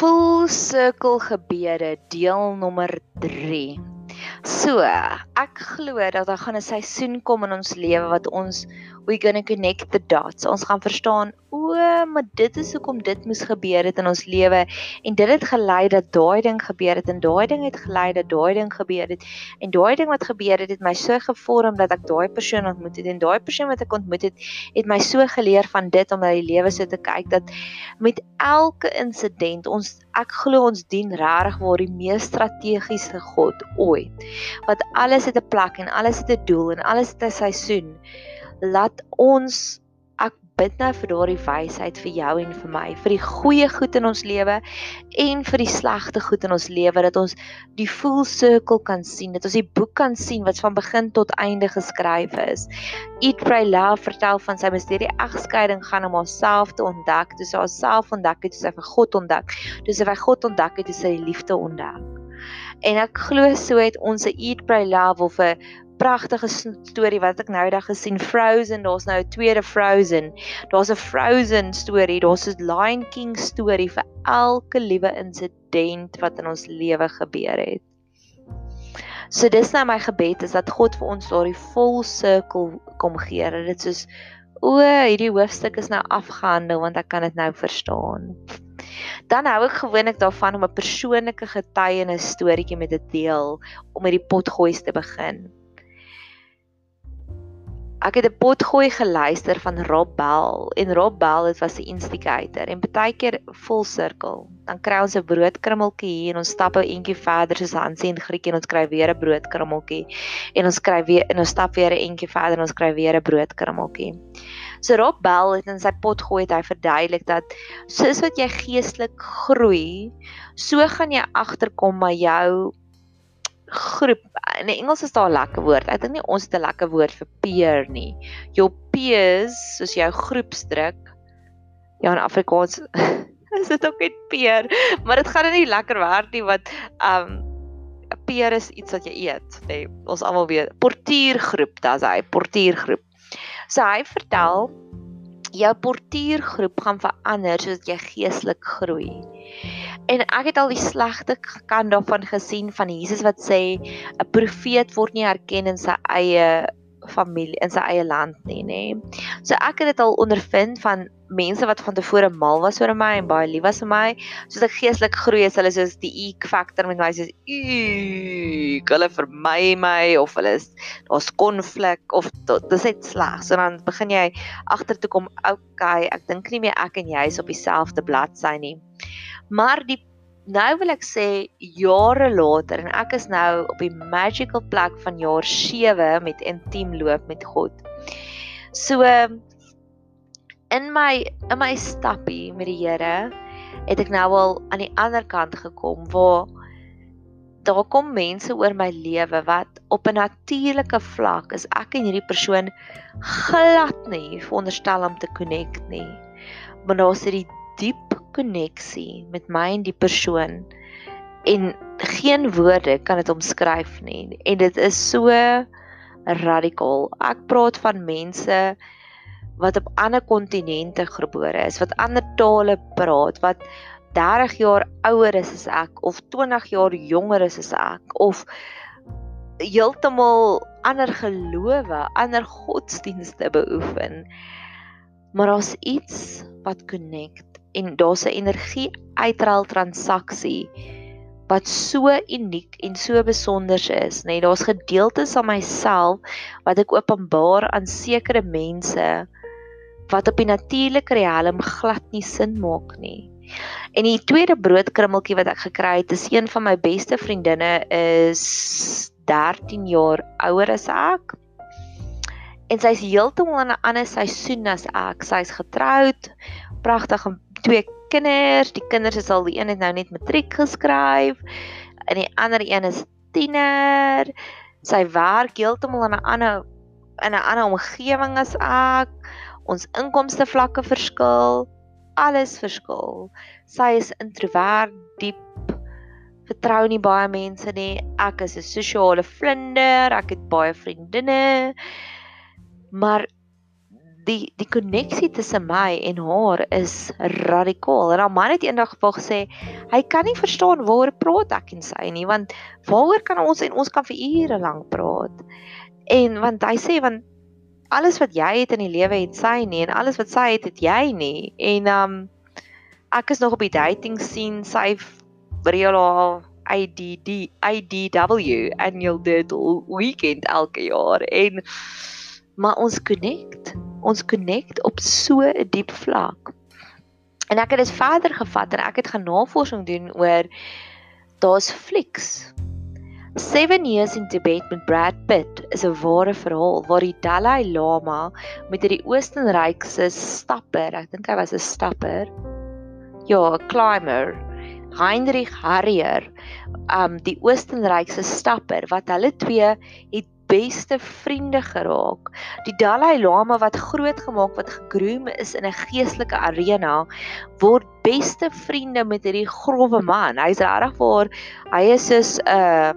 Full circle gebede deel nommer 3. So, ek glo dat daar gaan 'n seisoen kom in ons lewe wat ons we going to connect the dots. Ons gaan verstaan, o, maar dit is hoekom dit moes gebeur het in ons lewe en dit het gelei dat daai ding gebeur het en daai ding het gelei dat daai ding gebeur het. En daai ding wat gebeur het het my so gevorm dat ek daai persoon ontmoet het. En daai persoon wat ek ontmoet het het my so geleer van dit om na die lewe so te kyk dat met elke insident ons ek glo ons dien regtig waar die mees strategiese God ooit wat alles het 'n plek en alles het 'n doel en alles het 'n seisoen. Laat ons bid nou vir daardie wysheid vir jou en vir my vir die goeie goed in ons lewe en vir die slegte goed in ons lewe dat ons die full circle kan sien dat ons die boek kan sien wat van begin tot einde geskryf is. Eat Pray Love vertel van sy misterie egskeiding gaan om haarself te ontdek toe sy haarself ontdek het toe sy vir God ontdek toe sy vir God ontdek het toe sy die liefde ontdek. En ek glo so het ons 'n Eat Pray Love of 'n pragtige storie wat ek nou eendag gesien Frozen, daar's nou 'n tweede Frozen. Daar's 'n Frozen storie, daar's 'n Lion King storie vir elke liewe insident wat in ons lewe gebeur het. So dis nou my gebed is dat God vir ons daardie vol sirkel kom gee. Dat dit soos o, hierdie hoofstuk is nou afgehandel want ek kan dit nou verstaan. Dan hou ek gewoonlik daarvan om 'n persoonlike getuienis storieetjie met te deel om met die potgoeie te begin. Ek het 'n potgooi geluister van Rob Bell en Rob Bell dit was 'n instigator en baie keer vol sirkel. Dan kry ons 'n broodkrummeltjie hier en ons stap 'n entjie verder soos Hansie en Griek en ons kry weer 'n broodkrummeltjie en ons kry weer en ons stap weer 'n entjie verder en ons kry weer 'n broodkrummeltjie. So Rob Bell het in sy potgooi het hy verduidelik dat soos wat jy geestelik groei, so gaan jy agterkom maar jou groep in Engels is daar 'n lekker woord. Ek dink nie ons het 'n lekker woord vir peer nie. Jou peers, soos jou groepsdruk. Ja, in Afrikaans is dit ook net peer, maar dit gaan nie lekker werk nie wat um 'n peer is iets wat jy eet, nê. Nee, ons almal weet, portuïergroep, dis hy, portuïergroep. So hy vertel jou portuïergroep gaan verander soos jy geestelik groei. En ek het al die slegte kant daarvan gesien van Jesus wat sê 'n profeet word nie erken in sy eie familie in sy eie land nie, nê. So ek het dit al ondervind van mense wat van tevore mal was oor my en baie lief was vir my, soos ek geestelik groei is hulle soos die e factor met my soos u hulle vermy my of hulle is daar's konflik of dis net sleg. So dan begin jy agter toe kom, okay, ek dink nie meer ek en jy is op dieselfde bladsy nie. Maar die nou wil ek sê jare later en ek is nou op die magical plek van jaar 7 met intiem loop met God. So in my in my stappie met die Here het ek nou al aan die ander kant gekom waar daar kom mense oor my lewe wat op 'n natuurlike vlak is ek en hierdie persoon glad nie veronderstel om te connect nie. Maar daar's hierdie diep koneksie met my en die persoon en geen woorde kan dit omskryf nie en dit is so radikaal. Ek praat van mense wat op ander kontinente gebore is, wat ander tale praat, wat 30 jaar ouer is as ek of 20 jaar jonger is as ek of heeltemal ander gelowe, ander godsdienste beoefen. Maar daar's iets wat connect en daar's 'n energie uitruil transaksie wat so uniek en so besonder is, nê. Nee, daar's gedeeltes van myself wat ek openbaar aan sekere mense wat op die natuurlike riem glad nie sin maak nie. En die tweede broodkrummeltjie wat ek gekry het, is een van my beste vriendinne is 13 jaar ouer as ek. En sy's heeltemal in 'n ander seisoen as ek. Sy's getroud, pragtig en twee kinders. Die kinders is al die een het nou net matriek geskryf en die ander een is tiener. Sy werk heeltemal in 'n ander in 'n ander omgewing as ek. Ons inkomste vlakke verskil. Alles verskil. Sy is introvert, diep vertrou nie baie mense nie. Ek is 'n sosiale vlinder. Ek het baie vriendinne. Maar die die koneksie tussen my en haar is radikaal. En haar man het eendag vir gesê hy kan nie verstaan waaroor praat ek en sy nie want waaroor kan ons en ons kan vir ure lank praat. En want hy sê want alles wat jy het in die lewe het sy nie en alles wat sy het het jy nie. En um ek is nog op die dating scene sy reël haar IDD IDW annual diddle weekend elke jaar en maar ons connect ons connect op so 'n diep vlak. En ek het dit verder gevat en ek het gaan navorsing doen oor daar's flieks. 7 Years in Tibet met Brad Pitt is 'n ware verhaal waar die Dalai Lama met hierdie Oostenrykse stapper, ek dink hy was 'n stapper. Ja, 'n climber. Heinrich Harrier, um die Oostenrykse stapper wat hulle twee het beste vriende geraak. Die Dalai Lama wat grootgemaak wat gegroom is in 'n geestelike arena word beste vriende met hierdie grouwe man. Hy's regtig waar hy is soos 'n uh,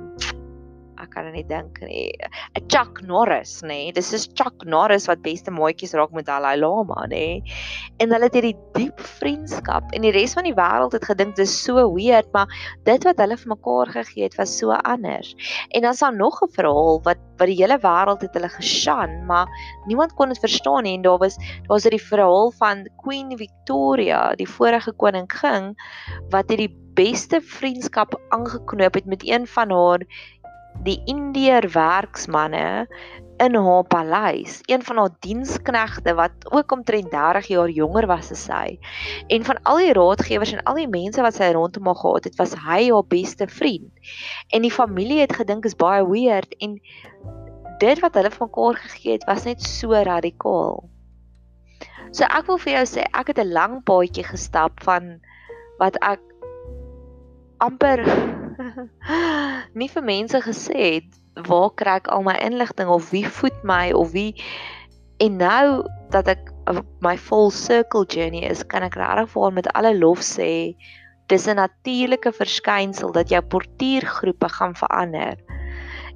ek kan net dink nie 'n Chuck Norris nê nee. dis is Chuck Norris wat beste maatjies raak met Dalai Lama nê nee. en hulle het hierdie diep vriendskap en die res van die wêreld het gedink dis so weird maar dit wat hulle vir mekaar gegee het was so anders en dan's daar nog 'n verhaal wat wat die hele wêreld het hulle geshan maar niemand kon dit verstaan nie en daar was daar's hierdie verhaal van Queen Victoria die vorige koningin wat hierdie beste vriendskap aangeknoop het met een van haar die Indiër werksmanne in haar paleis, een van haar diensknegte wat ook omtrent 30 jaar jonger was as sy. En van al die raadgewers en al die mense wat sy rondom haar gehad het, was hy haar beste vriend. En die familie het gedink is baie weird en dit wat hulle van mekaar gegee het, was net so radikaal. So ek wil vir jou sê, ek het 'n lang paadjie gestap van wat ek amper nie vir mense gesê het waar kry ek al my inligting of wie voed my of wie en nou dat ek my full circle journey is kan ek regtig vir met alle lof sê dis 'n natuurlike verskynsel dat jou portuïergroepe gaan verander.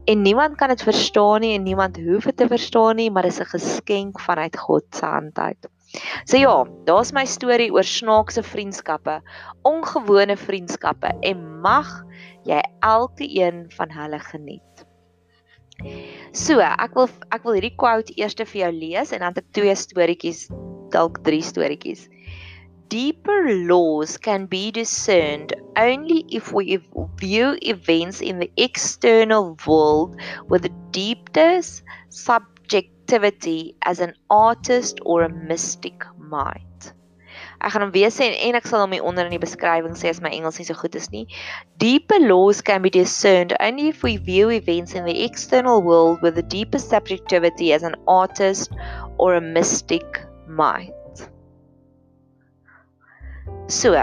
En niemand kan dit verstaan nie en niemand hoef dit te verstaan nie maar dis 'n geskenk vanuit God se hand uit So ja, daar's my storie oor snaakse vriendskappe, ongewone vriendskappe en mag jy elke een van hulle geniet. So, ek wil ek wil hierdie quote eers vir jou lees en dan het ek twee storieetjies, dalk drie storieetjies. Deeper laws can be discerned only if we view events in the external world with the deepest subjectivity as an artist or a mystic mind. Ek gaan hom weer sê en, en ek sal hom hier onder in die beskrywing sê as my Engels nie so goed is nie. Deeper laws can be discerned only if we view events in the external world with the deepest subjectivity as an artist or a mystic mind. So,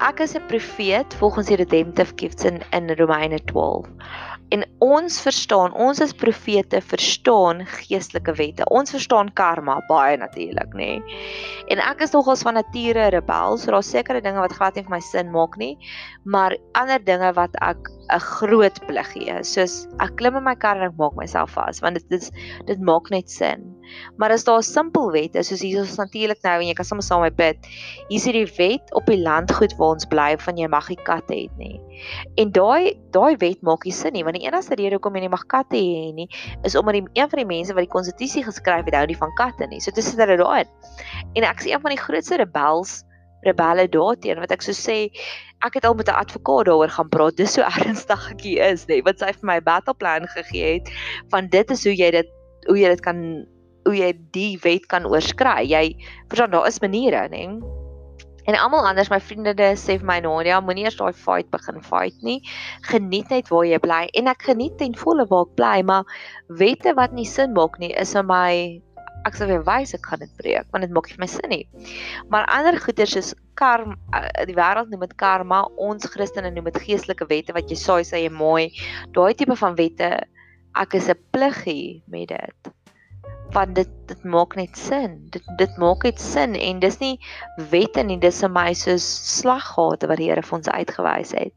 ek is 'n profeet volgens die redemptive gifts in in Romeine 12 en ons verstaan, ons as profete verstaan geestelike wette. Ons verstaan karma baie natuurlik, nê. Nee. En ek is nogals van nature rebel, so daar's sekere dinge wat glad nie vir my sin maak nie, maar ander dinge wat ek 'n groot plig gee. Soos ek klim in my kar en ek maak myself vas want dit dit dit maak net sin. Maar as daar 'n simpel wet is soos hier is natuurlik nou en jy kan sommer saam met bid. Hier is die wet op die landgoed waar ons bly van jy mag nie katte hê nie. En daai daai wet maak nie sin nie want die enigste rede hoekom jy nie mag katte hê nie is omdat die een van die mense wat die konstitusie geskryf het hou nie van katte nie. So dit hulle daarin. En ek is een van die grootste rebels rebelle daarteen wat ek so sê ek het al met 'n advokaat daaroor gaan praat dis so ernstig ek hier is nê wat sy vir my battle plan gegee het van dit is hoe jy dit hoe jy dit kan hoe jy die wet kan oorskry jy verstaan daar is maniere nê en almal anders my vriende sê vir my Nadia moenie eers daai fight begin fight nie geniet net waar jy bly en ek geniet ten volle waar ek bly maar wette wat nie sin maak nie is vir my ek sal weer wys ek gaan dit breek want dit maak nie vir my sin nie. Maar ander goeters is karma eh, die wêreld noem dit karma, ons Christene noem dit geestelike wette wat jy saai sê jy mooi. Daai tipe van wette ek is 'n pliggie met dit. Want dit dit maak net sin. Dit dit maak net sin en dis nie wette nie, dis vir my soos slaggate wat die Here vir ons uitgewys het.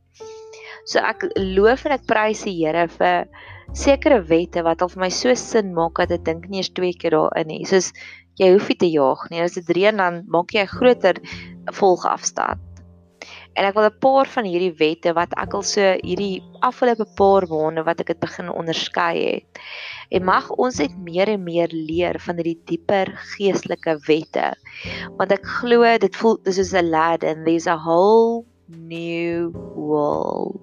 So ek loof en ek prys die Here vir sekere wette wat al vir my so sin maak dat ek dink nie eens twee keer daarin nie. Soos Jy hoef nie te jaag nie. As dit reën dan maak jy 'n groter volgafstand. En ek wil 'n paar van hierdie wette wat ek al so hierdie afgelope paar maande wat ek dit begin onderskei het. En mag ons net meer en meer leer van hierdie dieper geestelike wette. Want ek glo dit voel dis soos 'n lad and there's a whole new world.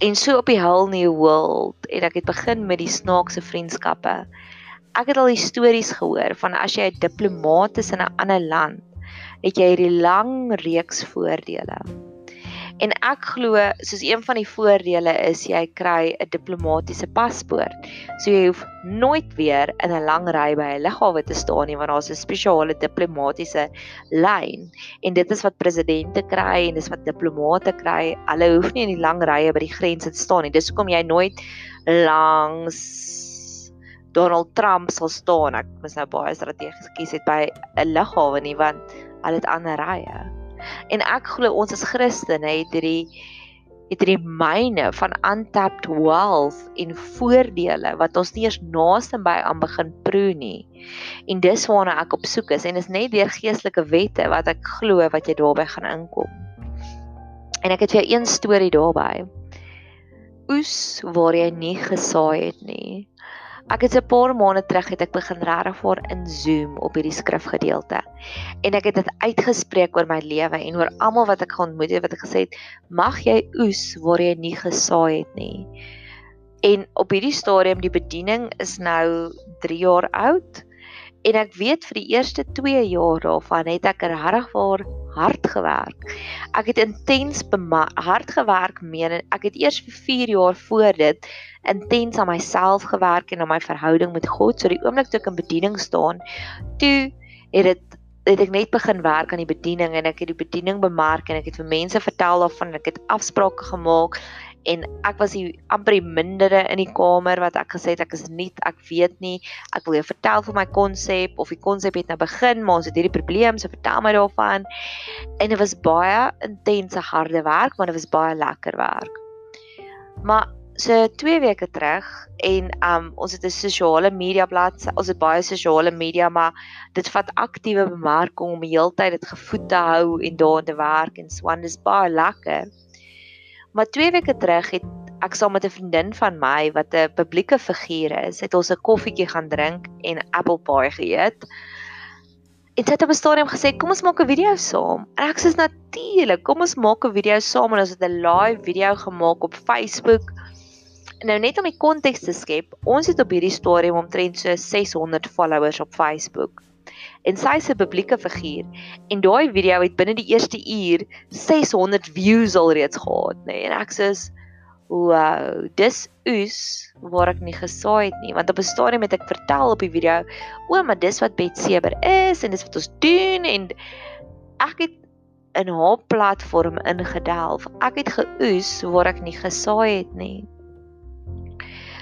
En so op die whole new world en ek het begin met die snaakse vriendskappe ek het al stories gehoor van as jy 'n diplomaat is in 'n ander land, het jy hierdie lang reeks voordele. En ek glo soos een van die voordele is jy kry 'n diplomatisiese paspoort. So jy hoef nooit weer in 'n lang ry by 'n lughawe te staan nie want daar's 'n spesiale diplomatisiese lyn. En dit is wat presidente kry en dis wat diplomate kry. Hulle hoef nie in die lang rye by die grens te staan nie. Dis hoekom jy nooit langs Donald Trump sal staan. Ek mis nou baie strategies gekies het by 'n lughawe nie want al het ander rye. En ek glo ons as Christene het hierdie het hierdie myne van untapped wealth en voordele wat ons nie eens naaste by aan begin proe nie. En dis waarna ek op soek is en is net deur geestelike wette wat ek glo wat jy daarbey gaan inkom. En ek het vir jou een storie daarbey. Oes waar jy nie gesaai het nie. Ek het 'n paar maande terug het ek begin regtig voor in Zoom op hierdie skrifgedeelte. En ek het dit uitgespreek oor my lewe en oor almal wat ek geontmoet het wat ek gesê het, mag jy oes waar jy nie gesaai het nie. En op hierdie stadium die bediening is nou 3 jaar oud en ek weet vir die eerste 2 jaar daarvan het ek regtig waar hard gewerk. Ek het intens hard gewerk, meen ek het eers vir 4 jaar voor dit intens aan myself gewerk en aan my verhouding met God. So die oomblik toe ek in bediening staan, toe het dit het ek net begin werk aan die bediening en ek het die bediening bemark en ek het vir mense vertel daarvan en ek het afsprake gemaak en ek was die amper die mindere in die kamer wat ek gesê het ek is nie ek weet nie. Ek wil jou vertel van my konsep of die konsep het nou begin maar ons het hierdie probleem so vertel my daarvan. En dit was baie intense harde werk maar dit was baie lekker werk. Maar so 2 weke terug en um ons het 'n sosiale media bladsy ons het baie sosiale media maar dit vat aktiewe bemarking om die hele tyd dit gevoed te hou en daarin te werk en swan dis baie lekker Maar 2 weke terug het ek saam met 'n vriendin van my wat 'n publieke figuur is, het ons 'n koffietjie gaan drink en apple pie geëet. En sy het op 'n stadium gesê, "Kom ons maak 'n video saam." En ek sê natuurlik, kom ons maak 'n video saam en ons het 'n live video gemaak op Facebook. Nou net om die konteks te skep, ons het op hierdie stadium omtrent so 600 followers op Facebook en sy 'n publieke figuur. En daai video het binne die eerste uur 600 views alreeds gehad nê. Nee? en ek sê wow dis is waar ek nie gesaai het nie. Want op 'n stadium het ek vertel op die video o maar dis wat Betseber is en dis wat ons doen. En ek het in haar platform ingedelf. Ek het geoes waar ek nie gesaai het nie.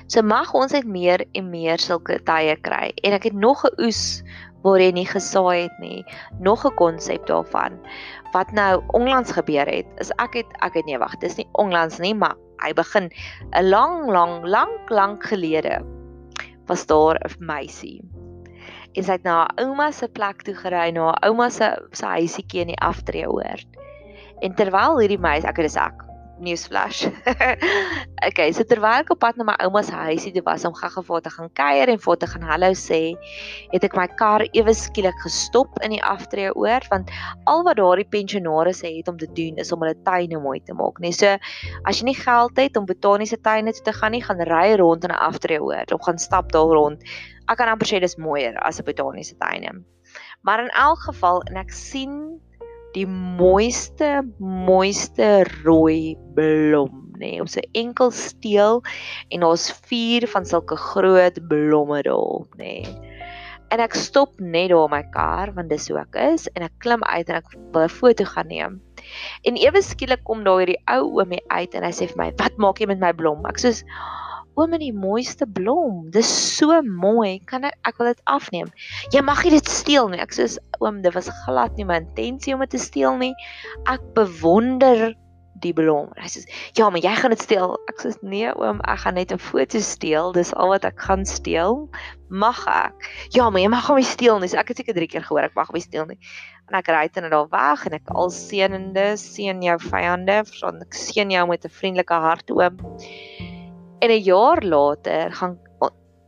So mag ons net meer en meer sulke tye kry. En ek het nog 'n oes waar jy nie gesaai het nie. Nog 'n konsep daarvan. Wat nou onlangs gebeur het, is ek het ek het nee wag, dis nie onlangs nie, maar hy begin 'n lang lang lank lank gelede was daar 'n meisie. En sy het na haar ouma se plek toe gery, na haar ouma se se huisiekie in die aftreeoord. En terwyl hierdie meisie, ek het dis ek, newsflash. okay, so terwyl ek op pad na my ouma se huisie toe was om gou-gou te gaan kuier en vir te gaan hallo sê, het ek my kar ewe skielik gestop in die aftreë oor want al wat daardie pensionaars het om te doen is om hulle tuine mooi te maak, nee. So as jy nie geld het om botaniese tuine toe te gaan nie, gaan ry rond in 'n aftreë oor of gaan stap daar rond. Ek kan amper sê dis mooier as 'n botaniese tuine. Maar in elk geval en ek sien die mooiste mooiste rooi blom nê. Nee, op sy enkel steel en daar's vier van sulke groot blomme daarop nê. Nee. en ek stop net daar my kar want dis hoe ek is en ek klim uit en ek wil 'n foto gaan neem. En ewe skielik kom daar hierdie ou oomie uit en hy sê vir my wat maak jy met my blom? Ek sê oom in die mooiste blom. Dis so mooi. Kan ek ek wil dit afneem. Jy mag nie dit steel nie. Ek sê oom, dit was glad nie my intensie om dit te steel nie. Ek bewonder die blom. Hy sê, "Ja, maar jy gaan dit steel." Ek sê, "Nee, oom, ek gaan net 'n foto steel. Dis al wat ek gaan steel. Mag ek?" "Ja, maar jy mag hom nie steel nie." So ek het seker 3 keer gehoor ek mag hom nie steel nie. En ek ry dit daar weg en ek al seënende seën jou vyande, want ek seën jou met 'n vriendelike hart, oom. En 'n jaar later gaan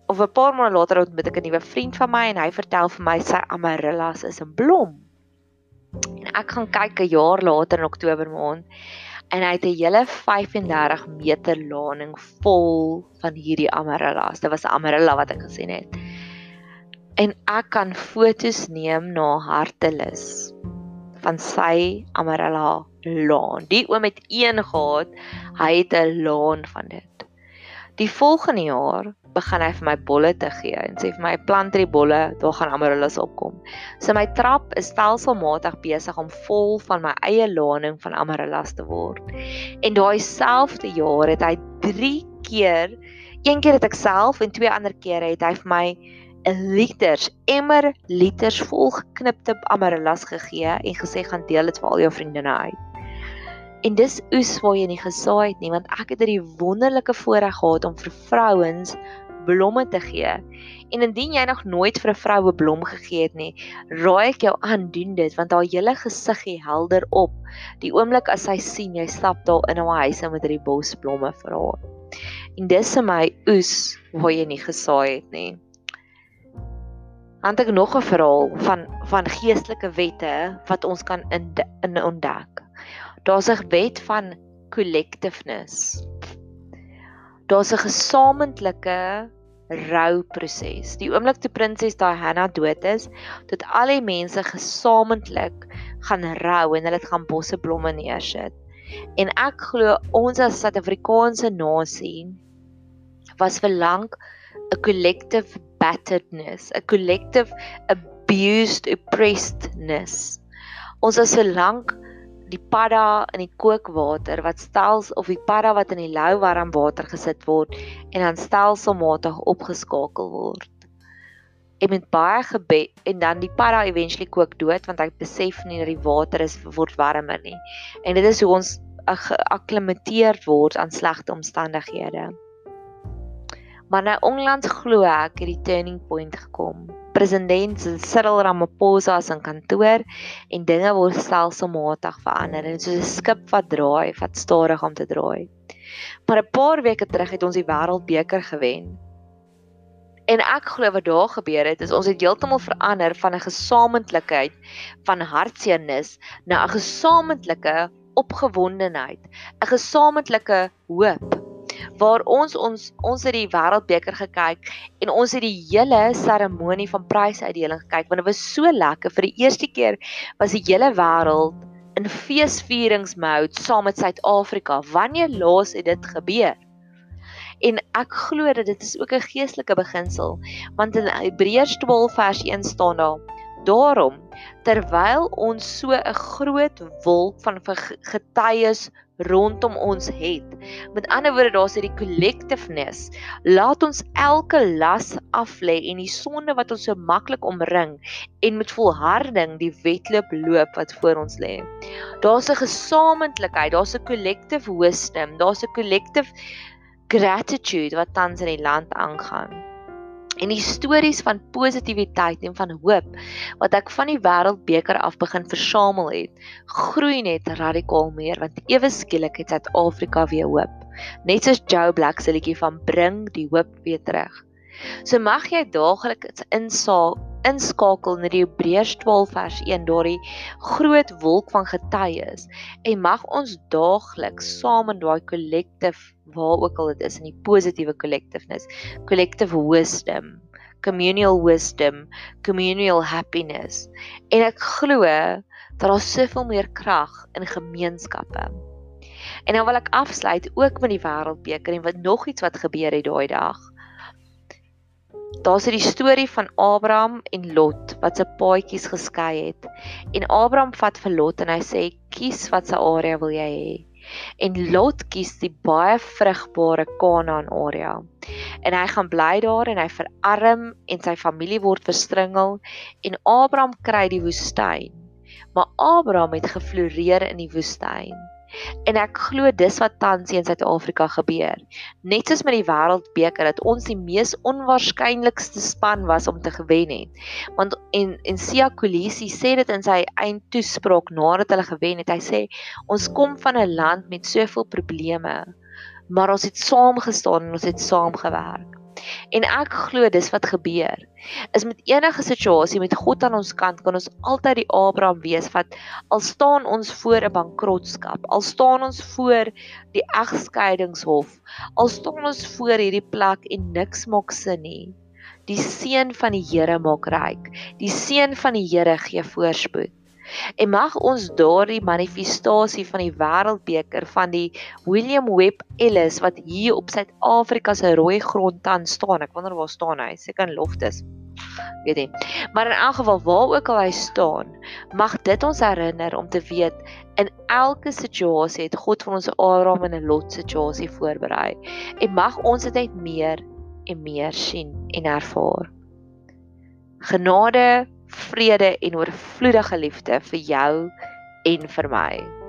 of 'n paar maande later ontmoet ek 'n nuwe vriend van my en hy vertel vir my sy amarellas is 'n blom. En ek gaan kyk 'n jaar later in Oktober maand en hy het 'n hele 35 meter laning vol van hierdie amarellas. Dit was 'n amarella wat ek gesien het. En ek kan fotos neem na hartelus van sy amarella laan. Die oom het een gehad, hy het 'n laan van dit. Die volgende jaar begin hy vir my bolle te gee en sê vir my plant hierdie bolle, daar gaan amarellas opkom. So my trap is stelselmatig besig om vol van my eie laning van amarellas te word. En daai selfde jaar het hy 3 keer, een keer het ek self en twee ander kere het hy vir my 'n liters, emmer liters vol geknipte amarellas gegee en gesê gaan deel dit vir al jou vriendinne uit. En dis oes waar jy nie gesaai het nie want ek het hierdie wonderlike voorreg gehad om vir vrouens blomme te gee. En indien jy nog nooit vir 'n vrou 'n blom gegee het nie, raai ek jou aan doen dit want haar hele gesiggie helder op. Die oomblik as sy sien jy stap daar in haar huis met hierdie bos blomme vir haar. En dis vir my oes waar jy nie gesaai het nie. Want ek nog 'n verhaal van van geestelike wette wat ons kan in, in ontdek daar's 'n wet van collectiveness. Daar's 'n gesamentlike rouproses. Die oomblik toe prinses Diana dood is, tot al die mense gesamentlik gaan rou en hulle gaan bosse blomme neersit. En ek glo ons as Suid-Afrikaanse nasie was vir lank 'n collective batteredness, 'n collective abused oppressedness. Ons was vir lank die padda in die kookwater wat stels of die padda wat in die lou warm water gesit word en dan stelselmatig opgeskakel word. En met baie gebed en dan die padda eventually kook dood want hy besef nie dat die water is word warmer nie. En dit is hoe ons geakklimateer word aan slegte omstandighede. Maar nou onlangs glo ek het die turning point gekom president Cyril Ramaphosa se kantoor en dinge word stelselmatig verander en soos 'n skip wat draai, wat stadig om te draai. Maar 'n paar weke terug het ons die wêreldbeker gewen. En ek glo wat daar gebeur het is ons het heeltemal verander van 'n gesamentelikheid van hartseernis na 'n gesamentlike opgewondenheid, 'n gesamentlike hoop waar ons ons ons het die wêreldbeker gekyk en ons het die hele seremonie van prysuitdeling gekyk want dit was so lekker. Vir die eerste keer was die hele wêreld in feesvieringsmode saam met Suid-Afrika. Wanneer laas het dit gebeur? En ek glo dat dit is ook 'n geestelike beginsel want in Hebreërs 12 vers 1 staan daar daarom terwyl ons so 'n groot wolk van getuies rondom ons het. Met ander woorde, daar's hierdie collectiveness. Laat ons elke las aflê en die sonde wat ons so maklik omring en met volharding die wedloop loop wat voor ons lê. Daar's 'n gesamentlikheid, daar's 'n collective wisdom, daar's 'n collective gratitude wat tans in die land aangaan en die stories van positiwiteit en van hoop wat ek van die wêreldbeker af begin versamel het, groei net radikaal meer want ewe skielik het Suid-Afrika weer hoop. Net soos Joe Black se liedjie van bring die hoop weer terug. So mag jy daagliks insaal inskakel na die Hebreërs 12 vers 1 daardie groot wolk van getuies en mag ons daagliks saam in daai collective waar ook al dit is in die positiewe collectiveness, collective wisdom, communal wisdom, communal happiness. En ek glo dat daar soveel meer krag in gemeenskappe. En nou wil ek afsluit ook met die wêreldbeker en wat nog iets wat gebeur het daai dag. Daar's 'n storie van Abraham en Lot wat se paadjies geskei het. En Abraham vat vir Lot en hy sê: "Kies wat se area wil jy hê?" En Lot kies die baie vrugbare Kanaan area. En hy gaan bly daar en hy verarm en sy familie word verstringel en Abraham kry die woestyn. Maar Abraham het gefloreer in die woestyn. En ek glo dis wat tans in Suid-Afrika gebeur. Net soos met die Wêreldbeker dat ons die mees onwaarskynlikste span was om te gewen het. Want en en Sia Kolisi sê dit in sy eindtoespraak nadat hulle gewen het. Hy sê ons kom van 'n land met soveel probleme, maar ons het saam gestaan en ons het saam gewerk. En ek glo dis wat gebeur. Is met enige situasie met God aan ons kant kan ons altyd die Abraham wees wat al staan ons voor 'n bankrotskap, al staan ons voor die egskeidingshof, al staan ons voor hierdie plek en niks maak sin nie. Die seën van die Here maak ryk. Die seën van die Here gee voorspoed. En mag ons daardie manifestasie van die wêreldbeker van die William Webb Ellis wat hier op Suid-Afrika se rooi grond tans staan. Ek wonder waar staan hy? Seker in Loftus. Weet nie. Maar in elk geval waar ook al hy staan, mag dit ons herinner om te weet in elke situasie het God vir ons 'n Abraham en 'n Lot situasie voorberei. En mag ons dit net meer en meer sien en ervaar. Genade vrede en oorvloedige liefde vir jou en vir my.